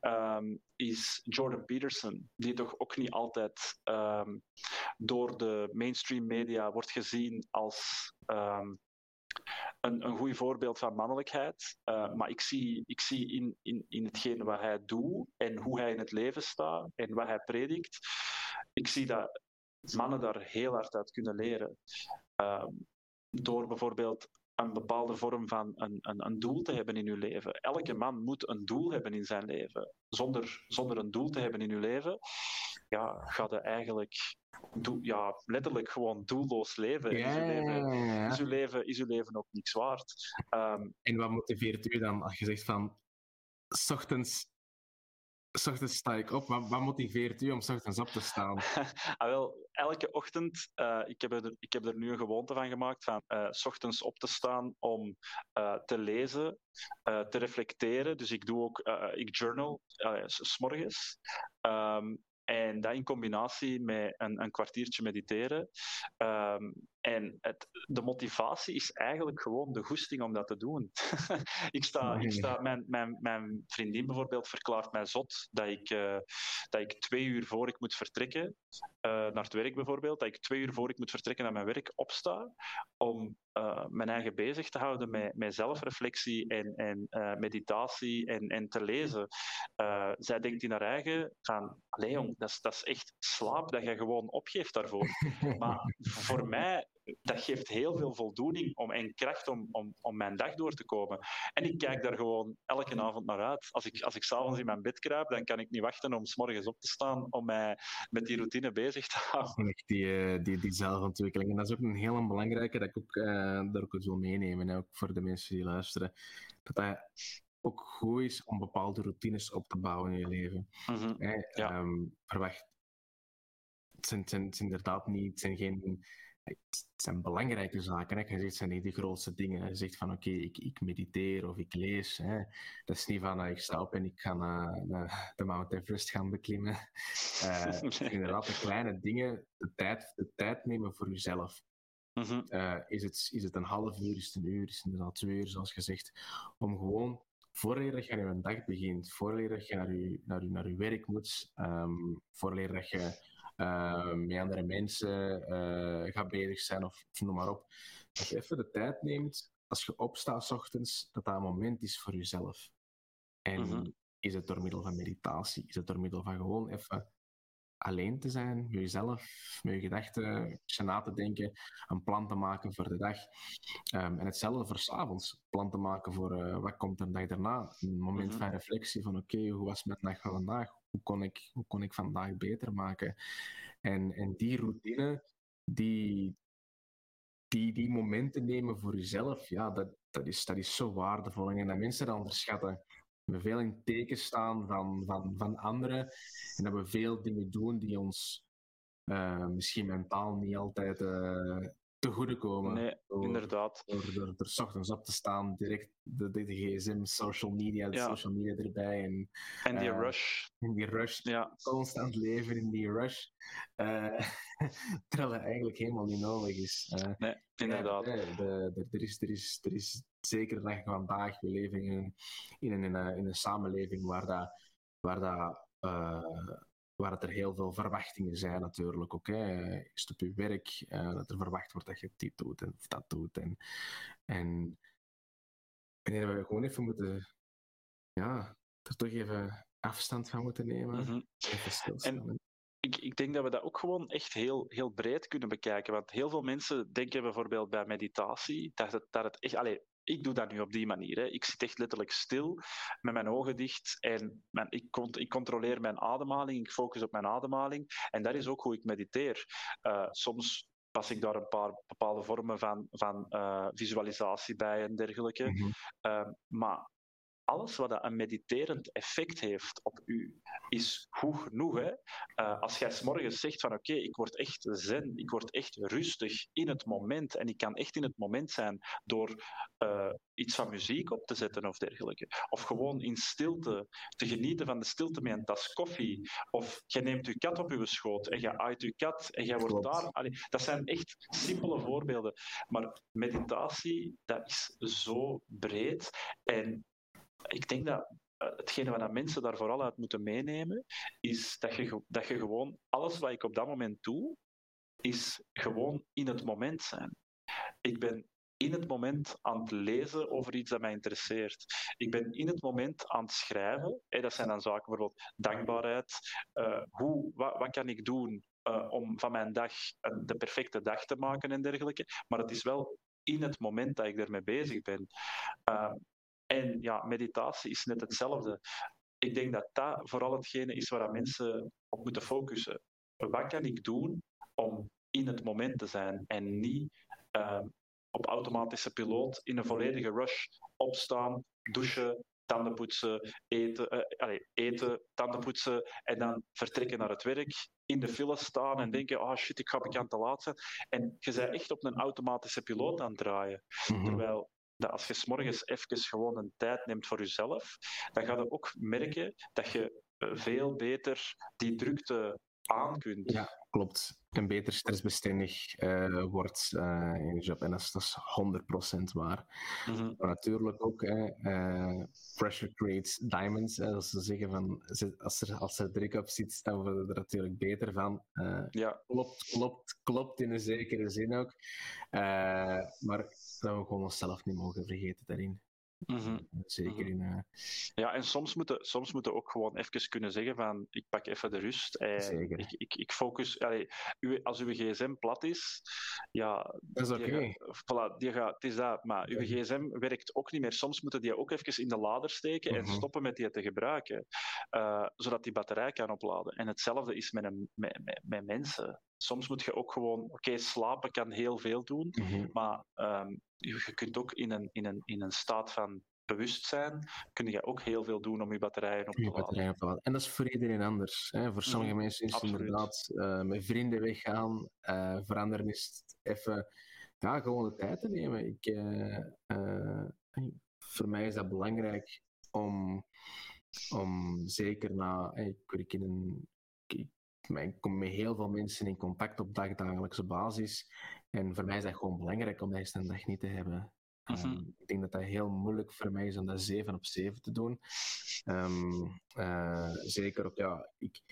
um, is Jordan Peterson, die toch ook niet altijd um, door de mainstream media wordt gezien als um, een, een goed voorbeeld van mannelijkheid. Uh, maar ik zie, ik zie in, in, in hetgeen wat hij doet en hoe hij in het leven staat en wat hij predikt, ik zie dat mannen daar heel hard uit kunnen leren. door bijvoorbeeld een bepaalde vorm van een, een, een, doel te hebben in uw leven. Elke man moet een doel hebben in zijn leven. Zonder, zonder een doel te hebben in uw leven, ja, gaat je eigenlijk ja, letterlijk gewoon doelloos leven. Ja, is, uw leven is, uw leven is uw leven ook niks waard. Um, en wat motiveert u dan als je zegt van, s ochtends Ochtends sta ik op. Wat, wat, motiveert u om s ochtends op te staan? ah, wel, elke ochtend, uh, ik, heb er, ik heb er nu een gewoonte van gemaakt van uh, s ochtends op te staan om uh, te lezen, te reflecteren. Dus ik doe ook, ik journal, s morgens. Um, en dat in combinatie met een, een kwartiertje mediteren. Um, en het, de motivatie is eigenlijk gewoon de goesting om dat te doen. ik sta, ik sta, mijn, mijn, mijn vriendin bijvoorbeeld verklaart mij zot dat ik, uh, dat ik twee uur voor ik moet vertrekken, uh, naar het werk bijvoorbeeld, dat ik twee uur voor ik moet vertrekken naar mijn werk opsta, om uh, mijn eigen bezig te houden met, met zelfreflectie en, en meditatie en, en te lezen. zij denkt in haar eigen van, jong, dat is, dat is echt slaap dat je gewoon opgeeft daarvoor. maar voor mij dat geeft heel veel voldoening om, en kracht om, om, om mijn dag door te komen. En ik kijk daar gewoon elke avond naar uit. Als ik, als ik s'avonds in mijn bed kruip, dan kan ik niet wachten om s morgens op te staan om mij met die routine bezig te houden. Die, die, die zelfontwikkeling. En dat is ook een heel belangrijke dat ik ook, uh, daar ook wil meenemen, ook voor de mensen die luisteren. Dat dat ook goed is om bepaalde routines op te bouwen in je leven. Mm -hmm. ja. um, verwacht. Het zijn, het zijn, het zijn inderdaad niet, het zijn geen het zijn belangrijke zaken. Hè. Je zegt, het zijn niet de grootste dingen. Je zegt van, oké, okay, ik, ik, mediteer of ik lees. Hè. Dat is niet van, uh, ik sta op en ik ga de Mount Everest gaan beklimmen. Uh, inderdaad, de kleine dingen, de tijd, de tijd nemen voor jezelf. -hmm. uh, is, het, is het een half uur, is het een uur, is het inderdaad twee uur, zoals gezegd. Om gewoon, voordat je aan je dag begint, voordat je naar je, naar je, naar je werk moet, um, voordat je uh, met andere mensen uh, gaat bezig zijn of, of, noem maar op. Dat je even de tijd neemt, als je opstaat s ochtends, dat dat een moment is voor jezelf. En Mhm. Is het door middel van meditatie? Is het door middel van gewoon even alleen te zijn, met jezelf, met je gedachten, je na te denken, een plan te maken voor de dag. Um, en hetzelfde voor s'avonds, plan te maken voor uh, wat komt er de dag daarna. Een moment mm -hmm. van reflectie van oké, okay, hoe was mijn dag van vandaag? Hoe kon ik, hoe kon ik vandaag beter maken? En, en die routine, die, die, die momenten nemen voor jezelf, ja, dat, dat, is, dat is zo waardevol. En dat mensen dat onderschatten we veel in teken staan van, van, van anderen en dat we veel dingen doen die ons uh, misschien mentaal niet altijd uh, te goede komen. Nee, door, inderdaad. Door, s ochtends op te staan, direct de, de, de gsm, social media, de ja. social media erbij. En, en die uh, rush. En die rush. Ja. Constant leven in die rush. terwijl het eigenlijk helemaal niet nodig is. nee, inderdaad. De, de, er, is, er, is, er is zeker dag vandaag, we leven in, in, een, in, een, in een samenleving waar, dat, waar, dat, uh, waar het er heel veel verwachtingen zijn natuurlijk ook. Hè. Is het op je werk uh, dat er verwacht wordt dat je dit doet en of dat doet. En, en wanneer we gewoon even moeten, ja, er toch even afstand van moeten nemen. Mm -hmm. Even stilstaan. En ik, ik, denk dat we dat ook gewoon echt heel, heel breed kunnen bekijken. Want heel veel mensen denken bijvoorbeeld bij meditatie dat het, dat het echt. Allez, ik doe dat nu op die manier. Hè. Ik zit echt letterlijk stil met mijn ogen dicht en mijn, ik, cont ik, controleer mijn ademhaling. Ik focus op mijn ademhaling. En dat is ook hoe ik mediteer. Uh, soms pas ik daar een paar bepaalde vormen van, van uh, visualisatie bij en dergelijke. Mm -hmm. uh, maar alles wat een mediterend effect heeft op u, is goed genoeg. Hè? Uh, als jij morgens zegt van oké, okay, ik word echt zen, ik word echt rustig in het moment en ik kan echt in het moment zijn door uh, iets van muziek op te zetten of dergelijke. Of gewoon in stilte te genieten van de stilte met een tas koffie. Of je neemt je kat op je schoot en je uit je kat en jij wordt daar... Allee, dat zijn echt simpele voorbeelden. Maar meditatie, dat is zo breed en ik denk dat hetgene wat mensen daar vooral uit moeten meenemen, is dat je, dat je gewoon alles wat ik op dat moment doe, is gewoon in het moment zijn. Ik ben in het moment aan het lezen over iets dat mij interesseert. Ik ben in het moment aan het schrijven. Hey, dat zijn dan zaken, bijvoorbeeld dankbaarheid. Uh, hoe, wat, wat, kan ik doen uh, om van mijn dag de perfecte dag te maken en dergelijke. Maar het is wel in het moment dat ik ermee bezig ben. En ja, meditatie is net hetzelfde. Ik denk dat dat vooral hetgene is waar mensen op moeten focussen. Wat kan ik doen om in het moment te zijn en niet uh, op automatische piloot in een volledige rush opstaan, douchen, tanden poetsen, eten, uh, allez, eten, tanden poetsen en dan vertrekken naar het werk, in de file staan en denken, oh shit, ik ga bekend te laat zijn. En je bent echt op een automatische piloot aan het draaien. Mm -hmm. Terwijl dat als je s'morgens even gewoon een tijd neemt voor jezelf, dan ga je ook merken dat je veel beter die drukte aan kunt. Ja, klopt. En beter stressbestendig uh, wordt uh, in je job. En dat is, dat is 100% waar. Mm -hmm. Maar natuurlijk ook, uh, pressure creates diamonds. Hè, als ze zeggen van, als er, als er druk op zit, staan we er natuurlijk beter van. ja. Klopt, klopt, klopt in een zekere zin ook. maar dat we gewoon onszelf niet mogen vergeten daarin. Mm -hmm. Zeker in. Uh... Ja, en soms moeten, soms moeten ook gewoon even kunnen zeggen van ik pak even de rust. En ik, ik, ik focus. Allee, u, als uw gsm plat is, ja. Dat is oké. Okay. Voilà, die gaat, het is dat. Maar uw gsm werkt ook niet meer. Soms moeten die ook even in de lader steken mm -hmm. en stoppen met die te gebruiken. Uh, zodat die batterij kan opladen. En hetzelfde is met, een, met, met, met mensen. Soms moet je ook gewoon, oké, okay, slapen kan heel veel doen, mm -hmm. maar um, je kunt ook in een, in, een, in een staat van bewustzijn, kun je ook heel veel doen om je batterijen op te, batterijen te laden. En dat is voor iedereen anders. Hè. Voor sommige mm, mensen is het inderdaad uh, met vrienden weggaan, uh, voor anderen is het even ja, gewoon de tijd te nemen. Ik, uh, voor mij is dat belangrijk om, om zeker na, ik werk in een ik kom met heel veel mensen in contact op dagdagelijkse basis. En voor mij is dat gewoon belangrijk om dat een dag niet te hebben. -hmm. um, ik denk dat dat heel moeilijk voor mij is om dat 7 op 7 te doen. Um, uh, zeker ook, ja, ik,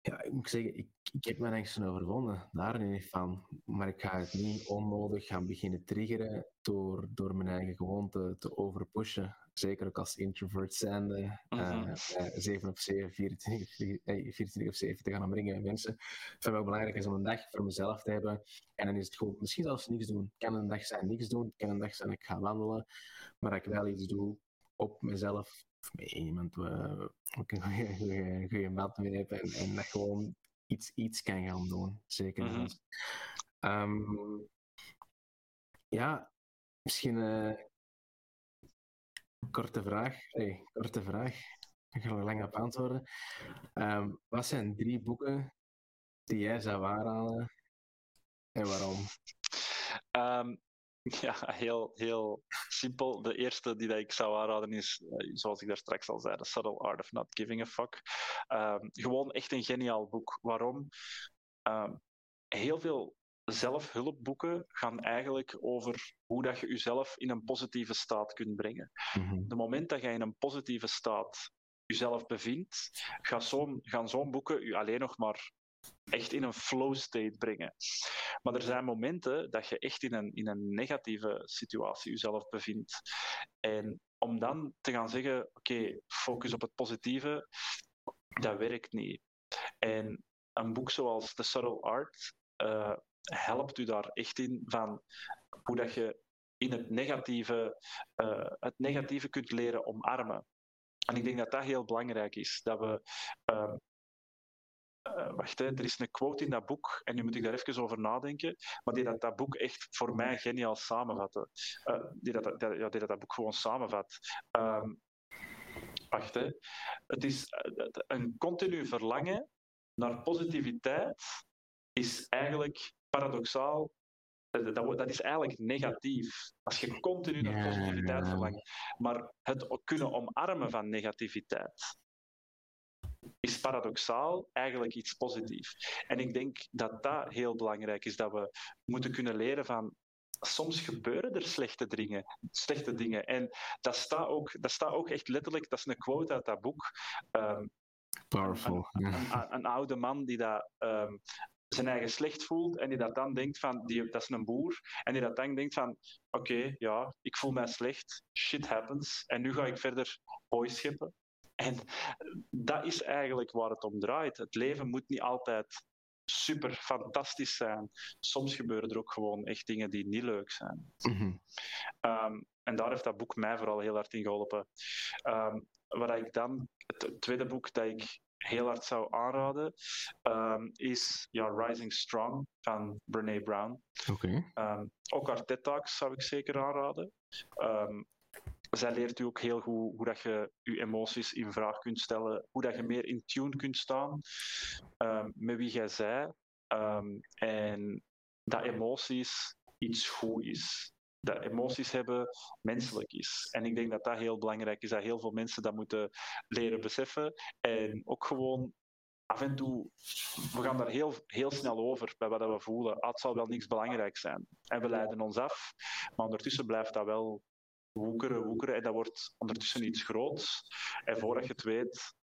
Ja, ik moet zeggen, ik, ik heb me nergens overwonnen. Daar niet van. Maar ik ga het niet onnodig gaan beginnen triggeren door, door mijn eigen gewoonte te overpushen. Zeker ook als introvert zijnde. Mm 7 op 7, 24, 24 of 7 te gaan omringen met mensen. Ik vind wel belangrijk is om een dag voor mezelf te hebben. En dan is het gewoon misschien zelfs niks doen. Kan een dag zijn niks doen. Kan een dag zijn ik ga wandelen. Maar dat ik wel iets doe op mezelf of met iemand waar ik een goede, maat mee heb en, en dat gewoon iets, iets kan gaan doen. Zeker. Mm -hmm. ja, misschien uh, korte vraag. Korte vraag. Ik ga er lang op antwoorden. Um, wat zijn drie boeken die jij zou aanraden en waarom? Um, Ja, heel, heel simpel. De eerste die dat ik zou aanraden is, eh, zoals ik daar straks al zei, The Subtle Art of Not Giving a Fuck. Um, gewoon echt een geniaal boek. Waarom? Heel veel zelfhulpboeken gaan eigenlijk over hoe dat je jezelf in een positieve staat kunt brengen. Mm -hmm. De moment dat je in een positieve staat jezelf bevindt, gaan zo'n zo boeken je alleen nog maar echt in een flow state brengen. Maar er zijn momenten dat je echt in een, in een negatieve situatie jezelf bevindt. En om dan te gaan zeggen, oké, focus op het positieve, dat werkt niet. En een boek zoals The Subtle Art uh, helpt u daar echt in van hoe dat je in het negatieve, uh, het negatieve kunt leren omarmen. En ik denk dat dat heel belangrijk is. Dat we uh, uh, wacht, hè, er is een quote in dat boek, en nu moet ik daar even over nadenken, maar die dat, dat boek echt voor mij geniaal samenvatte. Uh, die, dat, dat, ja, die dat, dat boek gewoon samenvat. Um, wacht, hè. Het is een continu verlangen naar positiviteit is eigenlijk paradoxaal dat, dat, is eigenlijk negatief. Als je continu naar positiviteit verlangt. Maar het kunnen omarmen van negativiteit, is paradoxaal eigenlijk iets positiefs. En ik denk dat dat heel belangrijk is, dat we moeten kunnen leren van soms gebeuren er slechte dingen. Slechte dingen. En dat staat, ook, dat staat ook echt letterlijk, dat is een quote uit dat boek. Um, Powerful. Een, een, een, oude man die dat um, zijn eigen slecht voelt en die dat dan denkt van, die, dat is een boer, en die dat dan denkt van, oké, okay, ja, ik voel mij slecht, shit happens, en nu ga ik verder hooi scheppen. En dat is eigenlijk waar het om draait. Het leven moet niet altijd super fantastisch zijn. Soms gebeuren er ook gewoon echt dingen die niet leuk zijn. Mm-hmm. Um, en daar heeft dat boek mij vooral heel hard in geholpen. Um, wat ik dan, het tweede boek dat ik heel hard zou aanraden, um, is ja, Rising Strong van Brene Brown. Okay. ook haar TED Talks zou ik zeker aanraden zij leert u ook heel goed hoe dat je je emoties in vraag kunt stellen, hoe dat je meer in tune kunt staan met wie jij zij en dat emoties iets goed is. Dat emoties hebben menselijk is. En ik denk dat dat heel belangrijk is, dat heel veel mensen dat moeten leren beseffen. En ook gewoon af en toe, we gaan daar heel, heel snel over bij wat we voelen. Ah, het zal wel niks belangrijk zijn. En we leiden ons af, maar ondertussen blijft dat wel woekeren, woekeren. En dat wordt ondertussen iets groots. En voordat je het weet,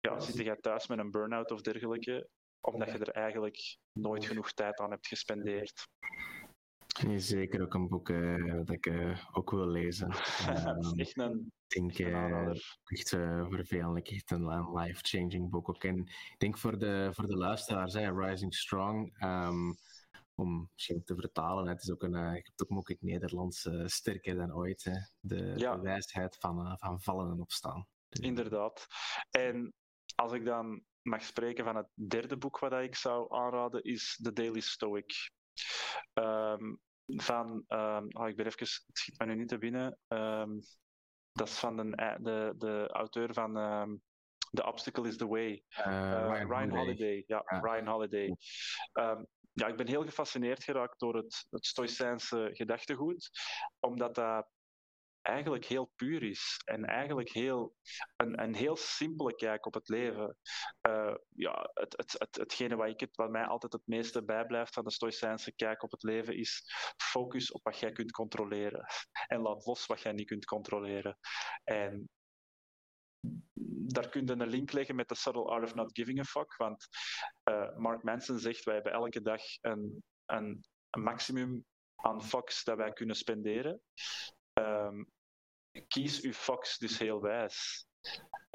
ja, zit je thuis met een burn-out of dergelijke, omdat je er eigenlijk nooit genoeg tijd aan hebt gespendeerd. Nee, zeker ook een boek uh, dat ik uh, ook wil lezen. Um, echt een. Ik denk echt voor veel echt een life-changing boek ook. En ik denk voor de, voor de luisteraars, Rising Strong. Um, om misschien te vertalen. Het is ook een, ik heb het ook in het Nederlands sterker dan ooit. Hè. De, ja. de wijsheid van, van vallen en opstaan. Inderdaad. En als ik dan mag spreken van het derde boek wat ik zou aanraden, is The Daily Stoic. Um, van, um, oh, ik ben even, het schiet me nu niet te binnen. Um, dat is van de, de, de auteur van The Obstacle is the Way. Ryan, Ryan Holiday. Ja, ja, Ryan Holiday ja, ik ben heel gefascineerd geraakt door het, het Stoïcijnse gedachtegoed, omdat dat eigenlijk heel puur is en eigenlijk heel, een, een heel simpele kijk op het leven. Uh, ja, het, het, het, hetgene wat, ik wat mij altijd het meeste bijblijft van de Stoïcijnse kijk op het leven is focus op wat jij kunt controleren en laat los wat jij niet kunt controleren. En daar kun je een link leggen met de Subtle Art of Not Giving a Fuck. Want uh, Mark Manson zegt, wij hebben elke dag een, een, een maximum aan fucks dat wij kunnen spenderen. Um, kies uw fucks dus heel wijs.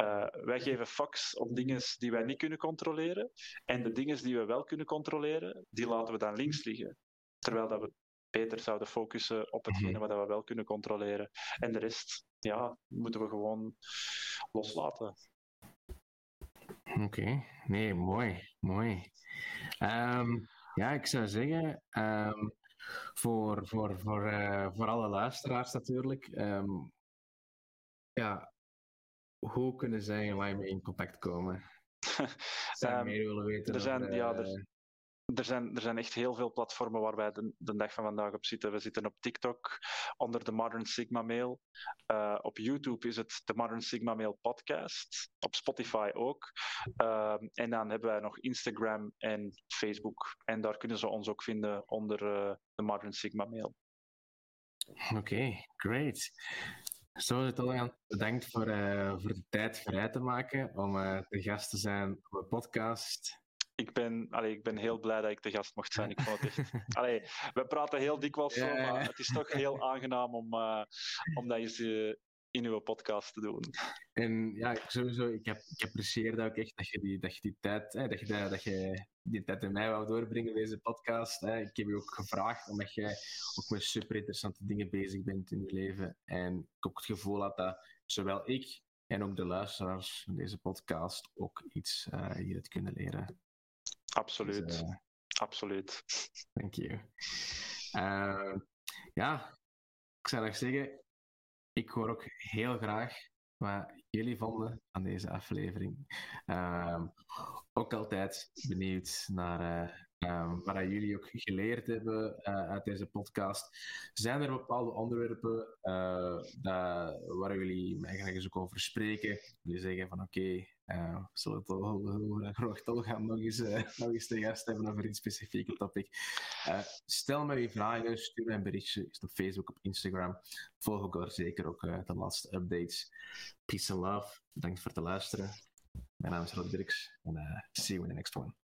Uh, wij geven fucks op dingen die wij niet kunnen controleren. En de dingen die we wel kunnen controleren, die laten we dan links liggen. Terwijl dat we beter zouden focussen op hetgene mhm. wat we wel kunnen controleren. En de rest, ja, moeten we gewoon loslaten. Oké, nee, mooi, mooi. Um, ja, ik zou zeggen, um, voor, voor, voor, uh, voor alle luisteraars natuurlijk, um, ja, hoe kunnen zij en wij mee in contact komen? Zij meer willen weten. Er zijn, ja, er, er zijn, er zijn echt heel veel platformen waar wij de, de, dag van vandaag op zitten. We zitten op TikTok onder de Modern Sigma Mail. Uh, op YouTube is het de Modern Sigma Mail podcast. Op Spotify ook. Uh, en dan hebben wij nog Instagram en Facebook. En daar kunnen ze ons ook vinden onder uh, de Modern Sigma Mail. Oké, great. Zo is het al. Bedankt voor, voor de tijd vrij te maken om de gast te zijn op de podcast ik ben, allee, ik ben heel blij dat ik de gast mocht zijn. Ik vond het echt... allee, we praten heel dikwijls zo, maar het is toch heel aangenaam om, uh, om dat eens uh, in uw podcast te doen. En ja, sowieso, ik, heb, ik apprecieer dat ook echt, dat je die, dat je die tijd, hè, dat, je, dat je die tijd in mij wou doorbrengen, deze podcast. Hè. Ik heb je ook gevraagd, omdat jij ook met super interessante dingen bezig bent in je leven. En ik ook het gevoel had dat zowel ik en ook de luisteraars van deze podcast ook iets uh, hier kunnen leren. Absoluut. Dus, uh, Absoluut. Thank you. Uh, ja, ik zou nog zeggen, ik hoor ook heel graag wat jullie vonden aan deze aflevering. Uh, ook altijd benieuwd naar uh, wat jullie ook geleerd hebben uit deze podcast. Zijn er bepaalde onderwerpen dat, waar jullie mij graag eens ook over spreken? Jullie zeggen van oké, uh, we zullen graag toch gaan nog eens, uh, nog eens te gast hebben over een specifieke topic. Uh, stel me je vragen, stuur me een berichtje op Facebook, op Instagram. Volg ook daar zeker ook de laatste updates. Peace and love. Bedankt voor het luisteren. Mijn naam is Rod Dirks en see you in the next one.